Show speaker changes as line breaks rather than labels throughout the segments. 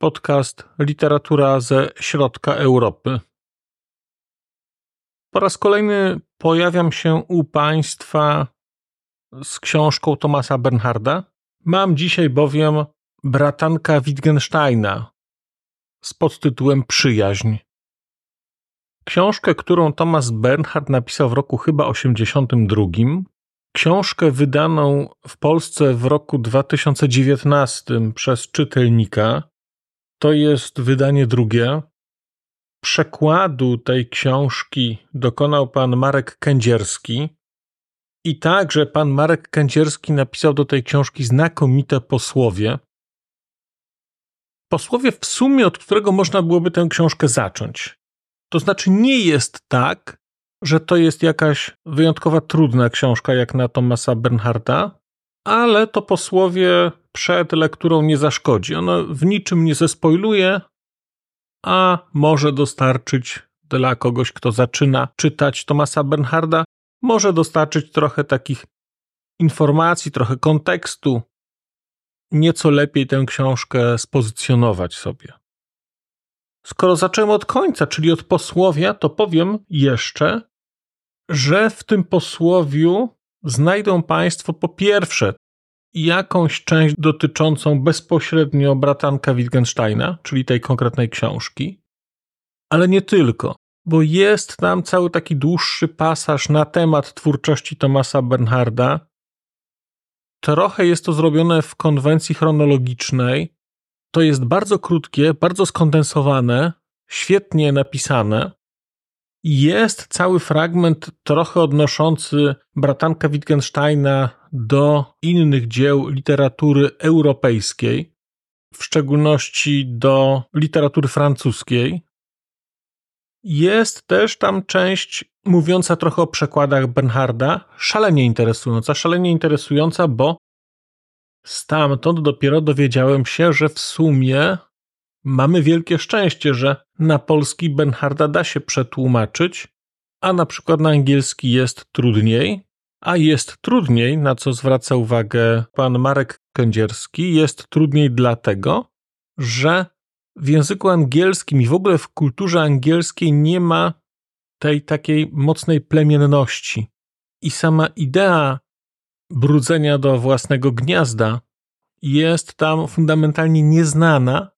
Podcast Literatura ze środka Europy. Po raz kolejny pojawiam się u Państwa z książką Tomasa Bernharda. Mam dzisiaj bowiem bratanka Wittgensteina z podtytułem Przyjaźń. Książkę, którą Thomas Bernhard napisał w roku chyba 82. Książkę wydaną w Polsce w roku 2019 przez czytelnika. To jest wydanie drugie. Przekładu tej książki dokonał pan Marek Kędzierski. I także pan Marek Kędzierski napisał do tej książki znakomite posłowie. Posłowie w sumie, od którego można byłoby tę książkę zacząć. To znaczy, nie jest tak, że to jest jakaś wyjątkowa trudna książka jak na Thomasa Bernharda, ale to posłowie przed lekturą nie zaszkodzi. Ono w niczym nie zespoiluje, a może dostarczyć dla kogoś, kto zaczyna czytać Thomasa Bernharda, może dostarczyć trochę takich informacji, trochę kontekstu, nieco lepiej tę książkę spozycjonować sobie. Skoro zacząłem od końca, czyli od posłowia, to powiem jeszcze, że w tym posłowiu znajdą Państwo po pierwsze jakąś część dotyczącą bezpośrednio bratanka Wittgensteina, czyli tej konkretnej książki, ale nie tylko bo jest tam cały taki dłuższy pasaż na temat twórczości Thomasa Bernharda. Trochę jest to zrobione w konwencji chronologicznej. To jest bardzo krótkie, bardzo skondensowane, świetnie napisane. Jest cały fragment trochę odnoszący bratanka Wittgensteina do innych dzieł literatury europejskiej, w szczególności do literatury francuskiej. Jest też tam część mówiąca trochę o przekładach Bernharda, szalenie interesująca, szalenie interesująca, bo stamtąd dopiero dowiedziałem się, że w sumie mamy wielkie szczęście, że na polski Bernharda da się przetłumaczyć, a na przykład na angielski jest trudniej, a jest trudniej, na co zwraca uwagę pan Marek Kędzierski, jest trudniej dlatego, że w języku angielskim i w ogóle w kulturze angielskiej nie ma tej takiej mocnej plemienności. I sama idea brudzenia do własnego gniazda jest tam fundamentalnie nieznana.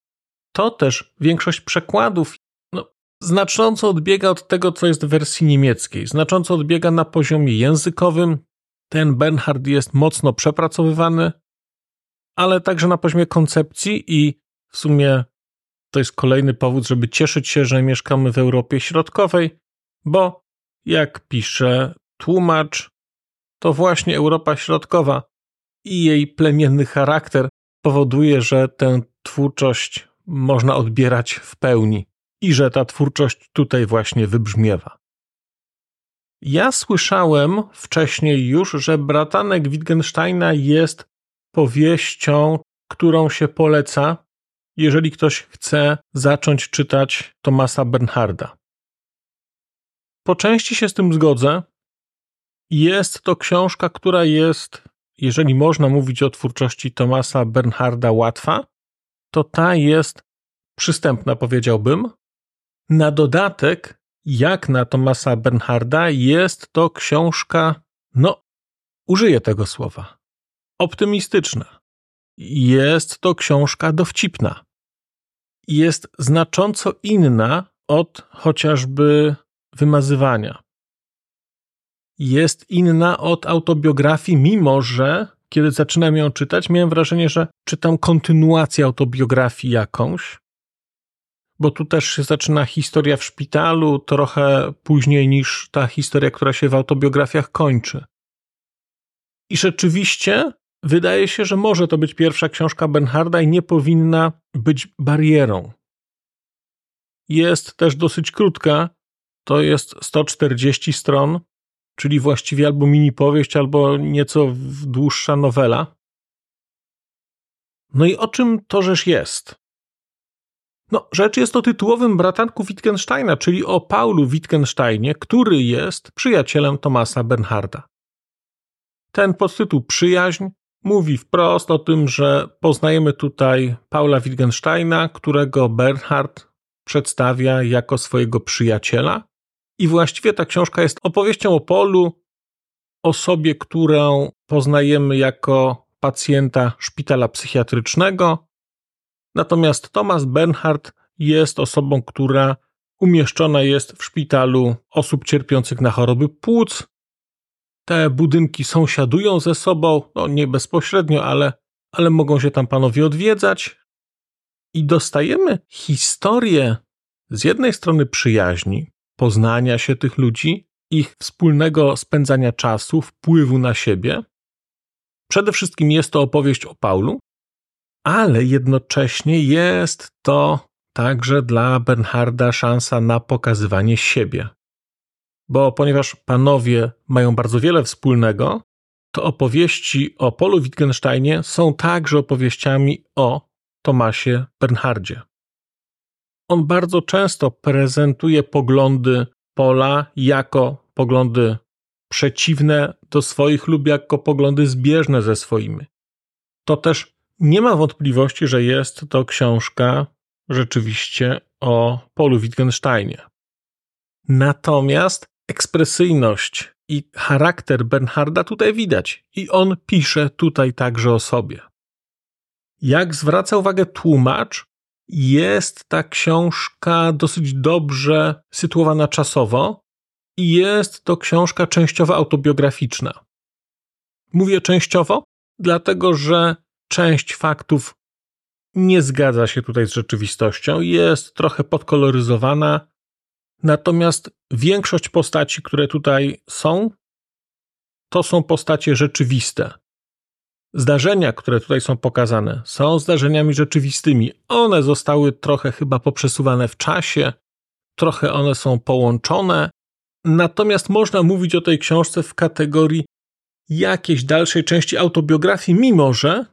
To też większość przekładów no, znacząco odbiega od tego, co jest w wersji niemieckiej. Znacząco odbiega na poziomie językowym. Ten Bernhard jest mocno przepracowywany, ale także na poziomie koncepcji i w sumie to jest kolejny powód, żeby cieszyć się, że mieszkamy w Europie Środkowej, bo jak pisze tłumacz, to właśnie Europa Środkowa i jej plemienny charakter powoduje, że tę twórczość można odbierać w pełni i że ta twórczość tutaj właśnie wybrzmiewa. Ja słyszałem wcześniej już, że Bratanek Wittgensteina jest powieścią, którą się poleca jeżeli ktoś chce zacząć czytać Tomasa Bernharda. Po części się z tym zgodzę. Jest to książka, która jest, jeżeli można mówić o twórczości Tomasa Bernharda łatwa, to ta jest przystępna, powiedziałbym. Na dodatek, jak na Tomasa Bernharda, jest to książka, no, użyję tego słowa, optymistyczna. Jest to książka dowcipna jest znacząco inna od chociażby wymazywania. Jest inna od autobiografii, mimo że kiedy zaczynam ją czytać, miałem wrażenie, że czytam kontynuację autobiografii jakąś, bo tu też się zaczyna historia w szpitalu trochę później niż ta historia, która się w autobiografiach kończy. I rzeczywiście Wydaje się, że może to być pierwsza książka Benharda i nie powinna być barierą. jest też dosyć krótka. To jest 140 stron, czyli właściwie albo mini powieść, albo nieco dłuższa nowela. No i o czym to rzecz jest? No, rzecz jest o tytułowym bratanku Wittgensteina, czyli o Paulu Wittgensteinie, który jest przyjacielem Tomasa Bernharda. Ten podtytuł Przyjaźń mówi wprost o tym, że poznajemy tutaj Paula Wittgensteina, którego Bernhard przedstawia jako swojego przyjaciela. I właściwie ta książka jest opowieścią o Polu, osobie, którą poznajemy jako pacjenta szpitala psychiatrycznego. Natomiast Thomas Bernhard jest osobą, która umieszczona jest w szpitalu osób cierpiących na choroby płuc. Te budynki sąsiadują ze sobą, no nie bezpośrednio, ale, ale mogą się tam panowie odwiedzać. I dostajemy historię z jednej strony przyjaźni, poznania się tych ludzi, ich wspólnego spędzania czasu, wpływu na siebie. Przede wszystkim jest to opowieść o Paulu, ale jednocześnie jest to także dla Bernharda szansa na pokazywanie siebie. Bo ponieważ panowie mają bardzo wiele wspólnego, to opowieści o Polu Wittgensteinie są także opowieściami o Tomasie Bernhardzie. On bardzo często prezentuje poglądy Pola jako poglądy przeciwne do swoich lub jako poglądy zbieżne ze swoimi. To też nie ma wątpliwości, że jest to książka rzeczywiście o Polu Wittgensteinie. Natomiast ekspresyjność i charakter Bernharda tutaj widać i on pisze tutaj także o sobie. Jak zwraca uwagę tłumacz, jest ta książka dosyć dobrze sytuowana czasowo i jest to książka częściowo autobiograficzna. Mówię częściowo, dlatego że część faktów nie zgadza się tutaj z rzeczywistością, jest trochę podkoloryzowana, natomiast większość postaci, które tutaj są, to są postacie rzeczywiste. Zdarzenia, które tutaj są pokazane, są zdarzeniami rzeczywistymi. One zostały trochę chyba poprzesuwane w czasie, trochę one są połączone. Natomiast można mówić o tej książce w kategorii jakiejś dalszej części autobiografii, mimo że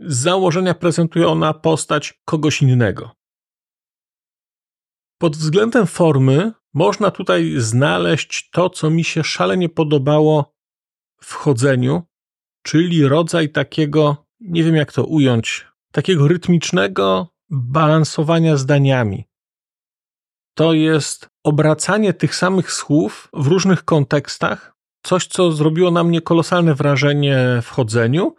z założenia prezentuje ona postać kogoś innego. Pod względem formy można tutaj znaleźć to, co mi się szalenie podobało w chodzeniu, czyli rodzaj takiego, nie wiem jak to ująć, takiego rytmicznego balansowania zdaniami. To jest obracanie tych samych słów w różnych kontekstach, coś co zrobiło na mnie kolosalne wrażenie w chodzeniu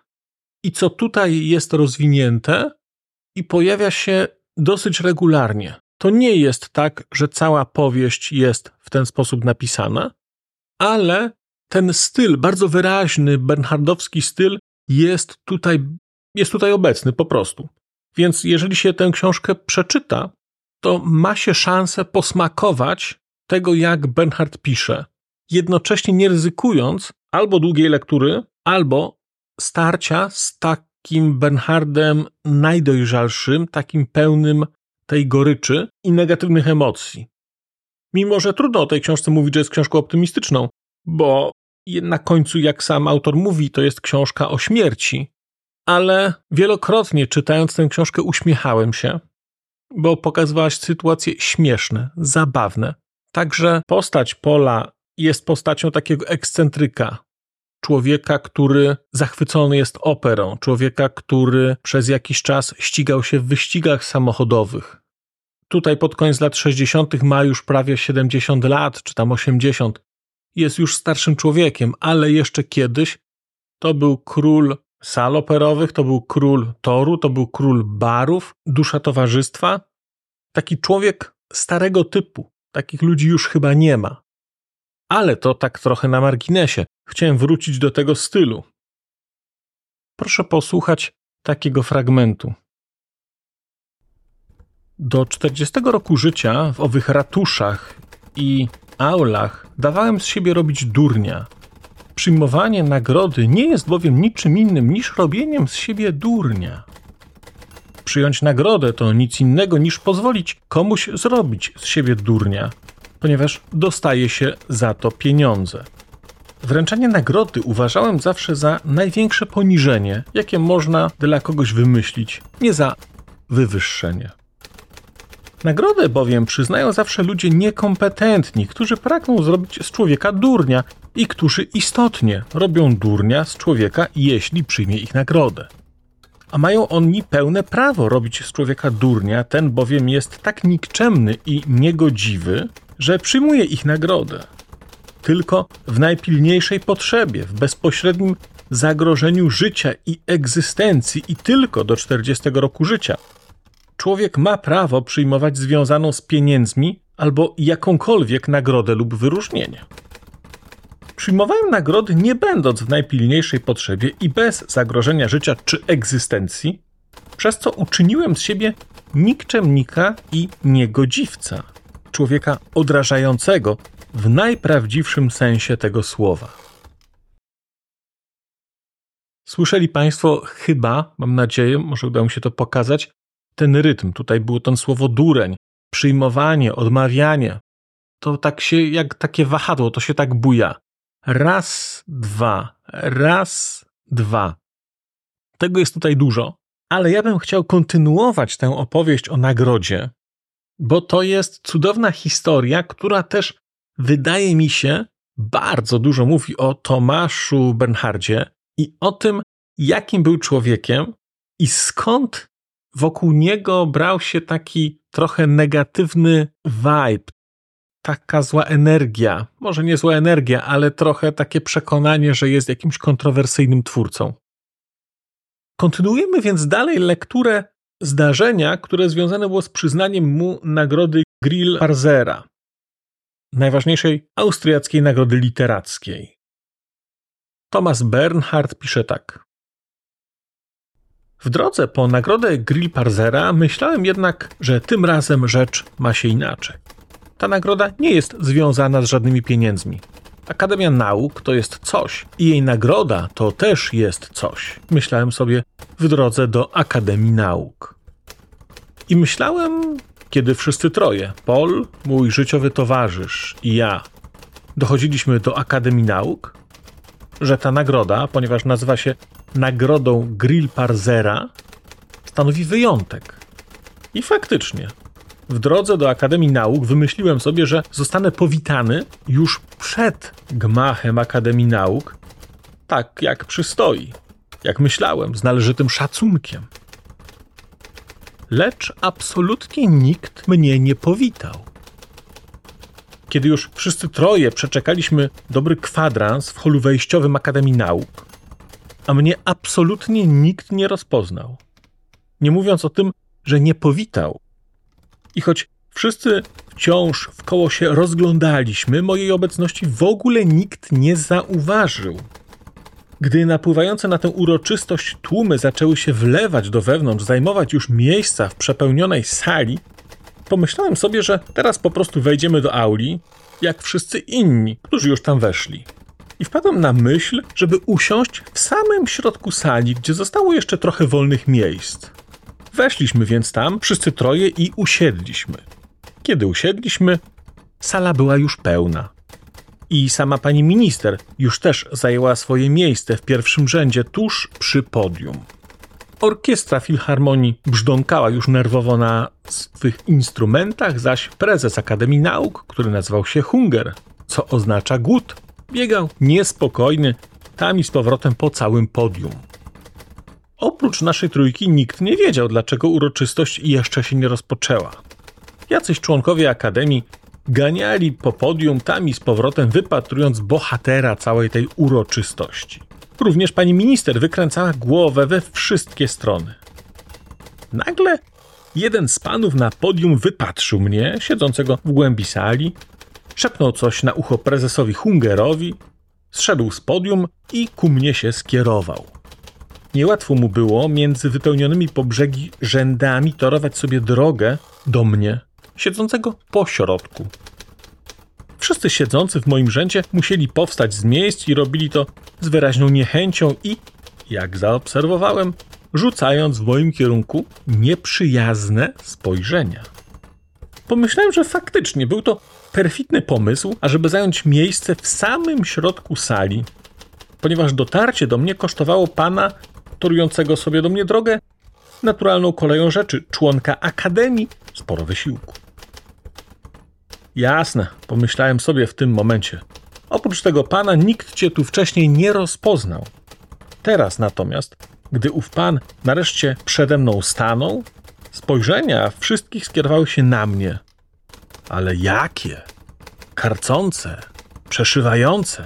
i co tutaj jest rozwinięte i pojawia się dosyć regularnie. To nie jest tak, że cała powieść jest w ten sposób napisana, ale ten styl, bardzo wyraźny, bernhardowski styl, jest tutaj, jest tutaj obecny po prostu. Więc jeżeli się tę książkę przeczyta, to ma się szansę posmakować tego, jak Bernhard pisze, jednocześnie nie ryzykując albo długiej lektury, albo starcia z takim Bernhardem najdojrzalszym, takim pełnym tej goryczy i negatywnych emocji. Mimo, że trudno o tej książce mówić, że jest książką optymistyczną, bo na końcu, jak sam autor mówi, to jest książka o śmierci. Ale wielokrotnie czytając tę książkę uśmiechałem się, bo pokazywałaś sytuacje śmieszne, zabawne. Także postać Pola jest postacią takiego ekscentryka, człowieka, który zachwycony jest operą, człowieka, który przez jakiś czas ścigał się w wyścigach samochodowych. Tutaj pod koniec lat 60. ma już prawie 70 lat, czy tam 80 jest już starszym człowiekiem, ale jeszcze kiedyś to był król sal operowych, to był król toru, to był król barów, dusza towarzystwa. Taki człowiek starego typu. Takich ludzi już chyba nie ma. Ale to tak trochę na marginesie. Chciałem wrócić do tego stylu. Proszę posłuchać takiego fragmentu. Do 40 roku życia w owych ratuszach i aulach dawałem z siebie robić durnia. Przyjmowanie nagrody nie jest bowiem niczym innym niż robieniem z siebie durnia. przyjąć nagrodę to nic innego niż pozwolić komuś zrobić z siebie durnia, ponieważ dostaje się za to pieniądze. Wręczanie nagrody uważałem zawsze za największe poniżenie, jakie można dla kogoś wymyślić, nie za wywyższenie. Nagrodę bowiem przyznają zawsze ludzie niekompetentni, którzy pragną zrobić z człowieka durnia i którzy istotnie robią durnia z człowieka, jeśli przyjmie ich nagrodę. A mają oni pełne prawo robić z człowieka durnia, ten bowiem jest tak nikczemny i niegodziwy, że przyjmuje ich nagrodę. Tylko w najpilniejszej potrzebie, w bezpośrednim zagrożeniu życia i egzystencji i tylko do 40 roku życia. Człowiek ma prawo przyjmować związaną z pieniędzmi albo jakąkolwiek nagrodę lub wyróżnienie. Przyjmowałem nagrody nie będąc w najpilniejszej potrzebie i bez zagrożenia życia czy egzystencji, przez co uczyniłem z siebie nikczemnika i niegodziwca, człowieka odrażającego w najprawdziwszym sensie tego słowa. Słyszeli Państwo chyba, mam nadzieję, może uda mi się to pokazać, ten rytm. Tutaj było to słowo dureń, przyjmowanie, odmawianie. To tak się, jak takie wahadło, to się tak buja. Raz, dwa, raz, dwa. Tego jest tutaj dużo, ale ja bym chciał kontynuować tę opowieść o nagrodzie, bo to jest cudowna historia, która też wydaje mi się bardzo dużo mówi o Tomaszu Bernhardzie i o tym, jakim był człowiekiem i skąd wokół niego brał się taki trochę negatywny vibe, taka zła energia. Może nie zła energia, ale trochę takie przekonanie, że jest jakimś kontrowersyjnym twórcą. Kontynuujemy więc dalej lekturę zdarzenia, które związane było z przyznaniem mu nagrody Grill Parzera, najważniejszej austriackiej nagrody literackiej. Thomas Bernhard pisze tak. W drodze po nagrodę Grill Parzera myślałem jednak, że tym razem rzecz ma się inaczej. Ta nagroda nie jest związana z żadnymi pieniędzmi. Akademia Nauk to jest coś i jej nagroda to też jest coś. Myślałem sobie w drodze do Akademii Nauk. I myślałem, kiedy wszyscy troje, Paul, mój życiowy towarzysz i ja, dochodziliśmy do Akademii Nauk, że ta nagroda, ponieważ nazywa się Nagrodą Grill Parzera, stanowi wyjątek. I faktycznie, w drodze do Akademii Nauk wymyśliłem sobie, że zostanę powitany już przed gmachem Akademii Nauk, tak jak przystoi, jak myślałem, z należytym szacunkiem. Lecz absolutnie nikt mnie nie powitał. Kiedy już wszyscy troje przeczekaliśmy dobry kwadrans w holu wejściowym Akademii Nauk, a mnie absolutnie nikt nie rozpoznał. Nie mówiąc o tym, że nie powitał. I choć wszyscy wciąż w koło się rozglądaliśmy, mojej obecności w ogóle nikt nie zauważył. Gdy napływające na tę uroczystość tłumy zaczęły się wlewać do wewnątrz, zajmować już miejsca w przepełnionej sali, pomyślałem sobie, że teraz po prostu wejdziemy do auli, jak wszyscy inni, którzy już tam weszli. I wpadłem na myśl, żeby usiąść w samym środku sali, gdzie zostało jeszcze trochę wolnych miejsc. Weszliśmy więc tam, wszyscy troje, i usiedliśmy. Kiedy usiedliśmy, sala była już pełna. I sama pani minister już też zajęła swoje miejsce w pierwszym rzędzie, tuż przy podium. Orkiestra Filharmonii brzdąkała już nerwowo na swych instrumentach, zaś prezes Akademii Nauk, który nazywał się Hunger, co oznacza głód, biegał niespokojny tam i z powrotem po całym podium. Oprócz naszej trójki nikt nie wiedział, dlaczego uroczystość jeszcze się nie rozpoczęła. Jacyś członkowie Akademii ganiali po podium tam i z powrotem, wypatrując bohatera całej tej uroczystości. Również pani minister wykręcała głowę we wszystkie strony. Nagle jeden z panów na podium wypatrzył mnie, siedzącego w głębi sali, szepnął coś na ucho prezesowi Hungerowi, zszedł z podium i ku mnie się skierował. Niełatwo mu było między wypełnionymi po brzegi rzędami torować sobie drogę do mnie, siedzącego po środku. Wszyscy siedzący w moim rzędzie musieli powstać z miejsc i robili to z wyraźną niechęcią i, jak zaobserwowałem, rzucając w moim kierunku nieprzyjazne spojrzenia. Pomyślałem, że faktycznie był to perfidny pomysł, ażeby zająć miejsce w samym środku sali, ponieważ dotarcie do mnie kosztowało pana torującego sobie do mnie drogę naturalną koleją rzeczy, członka Akademii, sporo wysiłku. Jasne, pomyślałem sobie w tym momencie. Oprócz tego pana nikt cię tu wcześniej nie rozpoznał. Teraz natomiast, gdy ów pan nareszcie przede mną stanął, spojrzenia wszystkich skierowały się na mnie. Ale jakie? Karcące, przeszywające.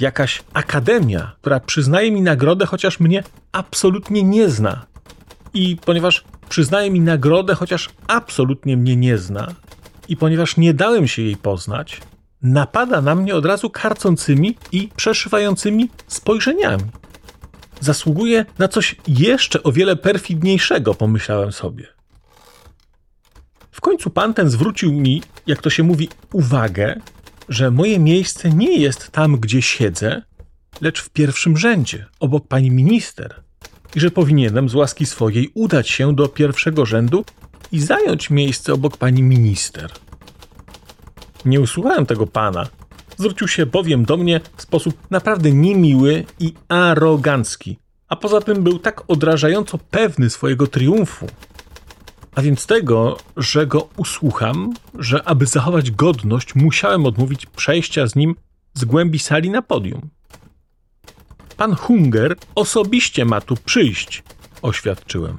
Jakaś akademia, która przyznaje mi nagrodę, chociaż mnie absolutnie nie zna. I ponieważ przyznaje mi nagrodę, chociaż absolutnie mnie nie zna, i ponieważ nie dałem się jej poznać, napada na mnie od razu karcącymi i przeszywającymi spojrzeniami. Zasługuje na coś jeszcze o wiele perfidniejszego, pomyślałem sobie. W końcu pan ten zwrócił mi, jak to się mówi, uwagę, że moje miejsce nie jest tam, gdzie siedzę, lecz w pierwszym rzędzie, obok pani minister, i że powinienem z łaski swojej udać się do pierwszego rzędu i zająć miejsce obok pani minister. Nie usłuchałem tego pana. Zwrócił się bowiem do mnie w sposób naprawdę niemiły i arogancki, a poza tym był tak odrażająco pewny swojego triumfu. A więc tego, że go usłucham, że aby zachować godność, musiałem odmówić przejścia z nim z głębi sali na podium. Pan Hunger osobiście ma tu przyjść, oświadczyłem.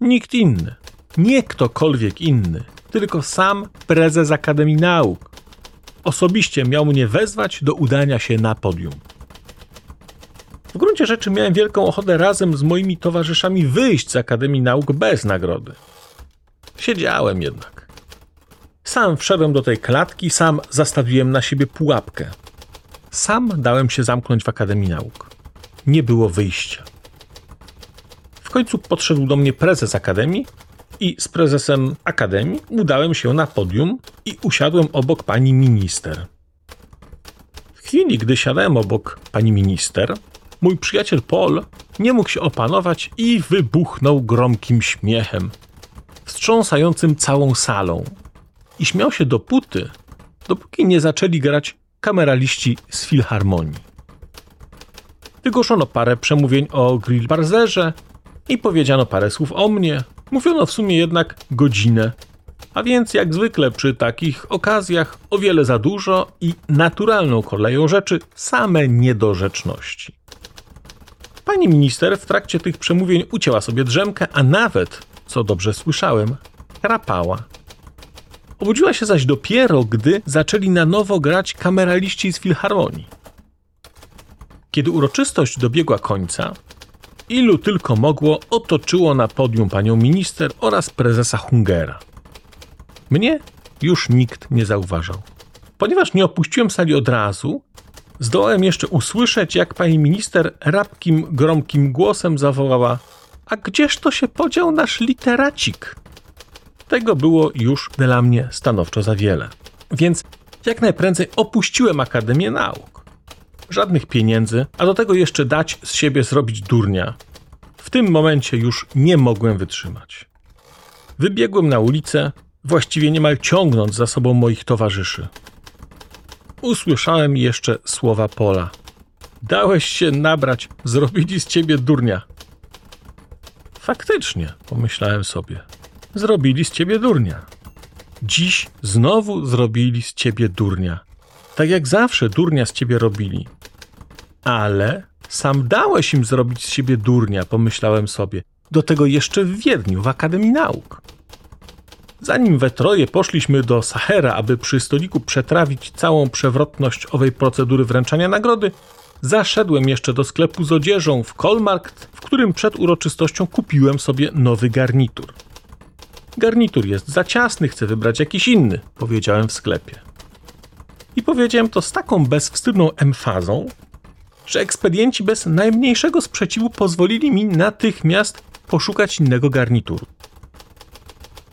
Nikt inny, nie ktokolwiek inny, tylko sam prezes Akademii Nauk. Osobiście miał mnie wezwać do udania się na podium. W gruncie rzeczy miałem wielką ochotę razem z moimi towarzyszami wyjść z Akademii Nauk bez nagrody. Siedziałem jednak. Sam wszedłem do tej klatki, sam zastawiłem na siebie pułapkę. Sam dałem się zamknąć w Akademii Nauk. Nie było wyjścia. W końcu podszedł do mnie prezes Akademii i z prezesem Akademii udałem się na podium i usiadłem obok pani minister. W chwili, gdy siadałem obok pani minister, mój przyjaciel Paul nie mógł się opanować i wybuchnął gromkim śmiechem, wstrząsającym całą salą. I śmiał się dopóty, dopóki nie zaczęli grać kameraliści z filharmonii. Wygłoszono parę przemówień o Grillbarzerze i powiedziano parę słów o mnie. Mówiono w sumie jednak godzinę. A więc jak zwykle przy takich okazjach o wiele za dużo i naturalną koleją rzeczy same niedorzeczności. Pani minister w trakcie tych przemówień ucięła sobie drzemkę, a nawet, co dobrze słyszałem, krapała. Obudziła się zaś dopiero, gdy zaczęli na nowo grać kameraliści z filharmonii. Kiedy uroczystość dobiegła końca, ilu tylko mogło otoczyło na podium panią minister oraz prezesa Hungera. Mnie już nikt nie zauważał. Ponieważ nie opuściłem sali od razu, zdołałem jeszcze usłyszeć, jak pani minister rabkim, gromkim głosem zawołała: A gdzież to się podział nasz literacik? Tego było już dla mnie stanowczo za wiele. Więc jak najprędzej opuściłem Akademię Nauk. Żadnych pieniędzy, a do tego jeszcze dać z siebie zrobić durnia. W tym momencie już nie mogłem wytrzymać. Wybiegłem na ulicę, właściwie niemal ciągnąc za sobą moich towarzyszy. Usłyszałem jeszcze słowa Pola. Dałeś się nabrać, zrobili z ciebie durnia. Faktycznie, pomyślałem sobie zrobili z ciebie durnia. Dziś znowu zrobili z ciebie durnia. Tak jak zawsze durnia z ciebie robili. Ale sam dałeś im zrobić z siebie durnia, pomyślałem sobie. Do tego jeszcze w Wiedniu, w Akademii Nauk. Zanim we troje poszliśmy do Sahera, aby przy stoliku przetrawić całą przewrotność owej procedury wręczania nagrody, zaszedłem jeszcze do sklepu z odzieżą w Kolmarkt, w którym przed uroczystością kupiłem sobie nowy garnitur. Garnitur jest za ciasny, chcę wybrać jakiś inny, powiedziałem w sklepie. I powiedziałem to z taką bezwstydną emfazą, że ekspedienci bez najmniejszego sprzeciwu pozwolili mi natychmiast poszukać innego garnituru.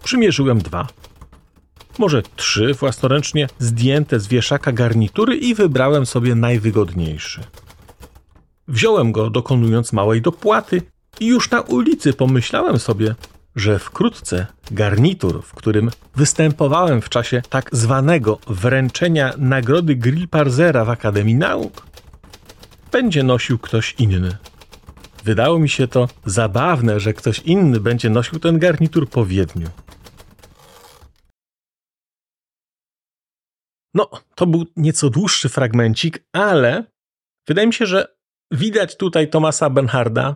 Przymierzyłem dwa, może trzy własnoręcznie zdjęte z wieszaka garnitury i wybrałem sobie najwygodniejszy. Wziąłem go, dokonując małej dopłaty, i już na ulicy pomyślałem sobie, że wkrótce garnitur, w którym występowałem w czasie tak zwanego wręczenia nagrody Grill Parzera w Akademii Nauk, będzie nosił ktoś inny. Wydało mi się to zabawne, że ktoś inny będzie nosił ten garnitur po Wiedniu. No, to był nieco dłuższy fragmencik, ale wydaje mi się, że widać tutaj Tomasa Benharda,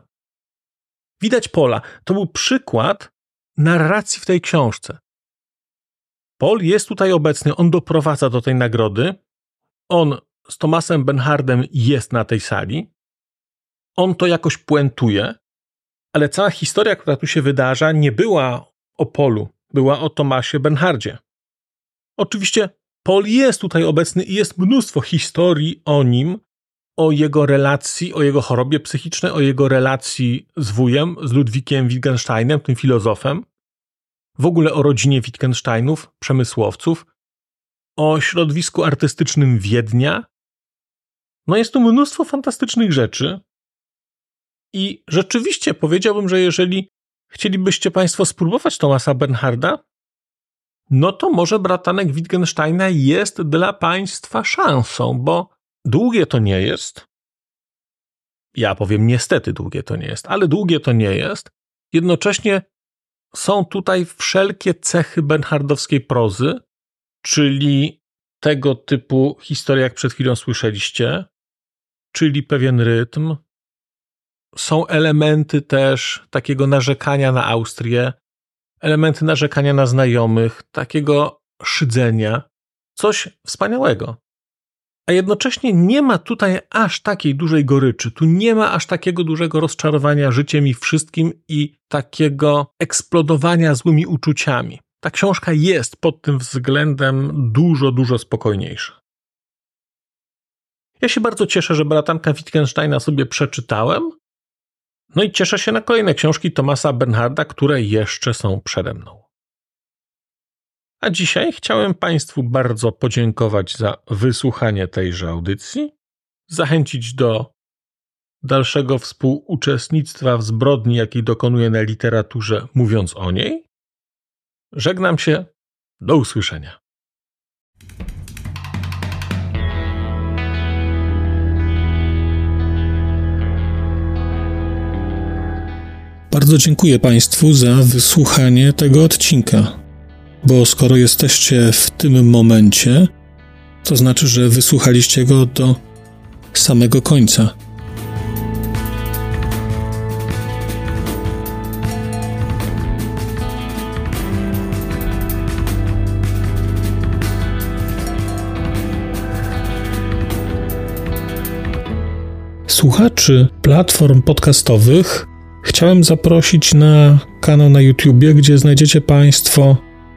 widać Pola. To był przykład narracji w tej książce. Paul jest tutaj obecny, on doprowadza do tej nagrody. On z Tomasem Benhardem jest na tej sali. On to jakoś puentuje, ale cała historia, która tu się wydarza, nie była o Polu, była o Tomasie Benhardzie. Oczywiście Paul jest tutaj obecny i jest mnóstwo historii o nim, o jego relacji, o jego chorobie psychicznej, o jego relacji z wujem, z Ludwikiem Wittgensteinem, tym filozofem, w ogóle o rodzinie Wittgensteinów, przemysłowców, o środowisku artystycznym Wiednia. No jest tu mnóstwo fantastycznych rzeczy. I rzeczywiście powiedziałbym, że jeżeli chcielibyście Państwo spróbować Tomasa Bernharda, no to może bratanek Wittgensteina jest dla Państwa szansą, bo długie to nie jest. Ja powiem niestety długie to nie jest, ale długie to nie jest. Jednocześnie są tutaj wszelkie cechy Bernhardowskiej prozy, czyli tego typu historia, jak przed chwilą słyszeliście, czyli pewien rytm. Są elementy też takiego narzekania na Austrię, elementy narzekania na znajomych, takiego szydzenia. Coś wspaniałego. A jednocześnie nie ma tutaj aż takiej dużej goryczy, tu nie ma aż takiego dużego rozczarowania życiem i wszystkim i takiego eksplodowania złymi uczuciami. Ta książka jest pod tym względem dużo, dużo spokojniejsza. Ja się bardzo cieszę, że bratanka Wittgensteina sobie przeczytałem. No i cieszę się na kolejne książki Tomasa Bernharda, które jeszcze są przede mną. A dzisiaj chciałem Państwu bardzo podziękować za wysłuchanie tejże audycji, zachęcić do dalszego współuczestnictwa w zbrodni, jakiej dokonuję na literaturze, mówiąc o niej. Żegnam się. Do usłyszenia.
Bardzo dziękuję Państwu za wysłuchanie tego odcinka bo skoro jesteście w tym momencie, to znaczy, że wysłuchaliście go do samego końca. Słuchaczy platform podcastowych chciałem zaprosić na kanał na YouTube, gdzie znajdziecie Państwo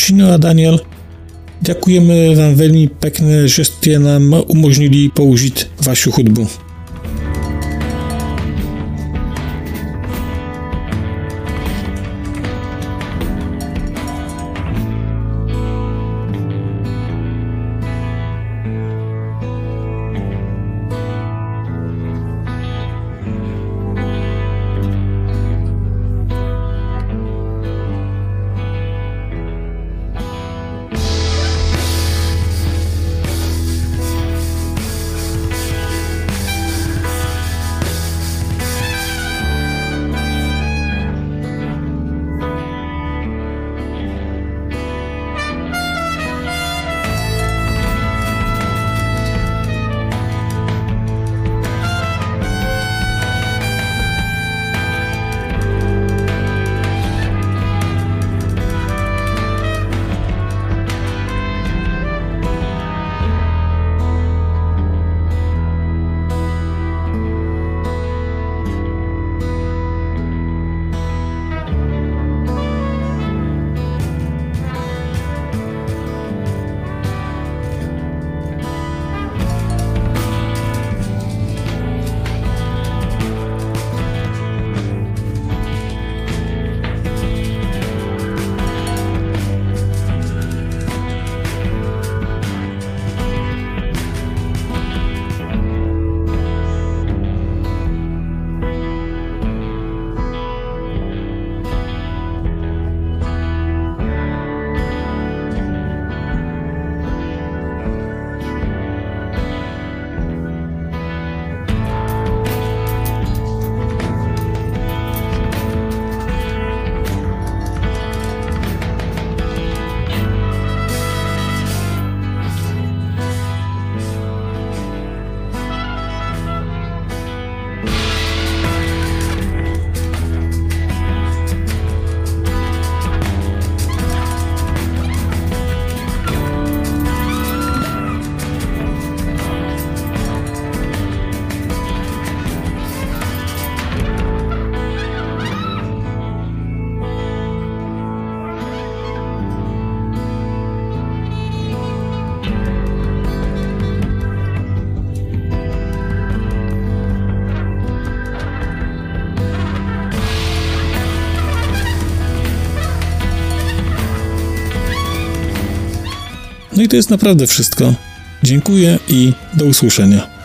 Krzysztof a Daniel, děkujeme vám velmi pekne, že jste nám umožnili použít vašu. To jest naprawdę wszystko. Dziękuję i do usłyszenia.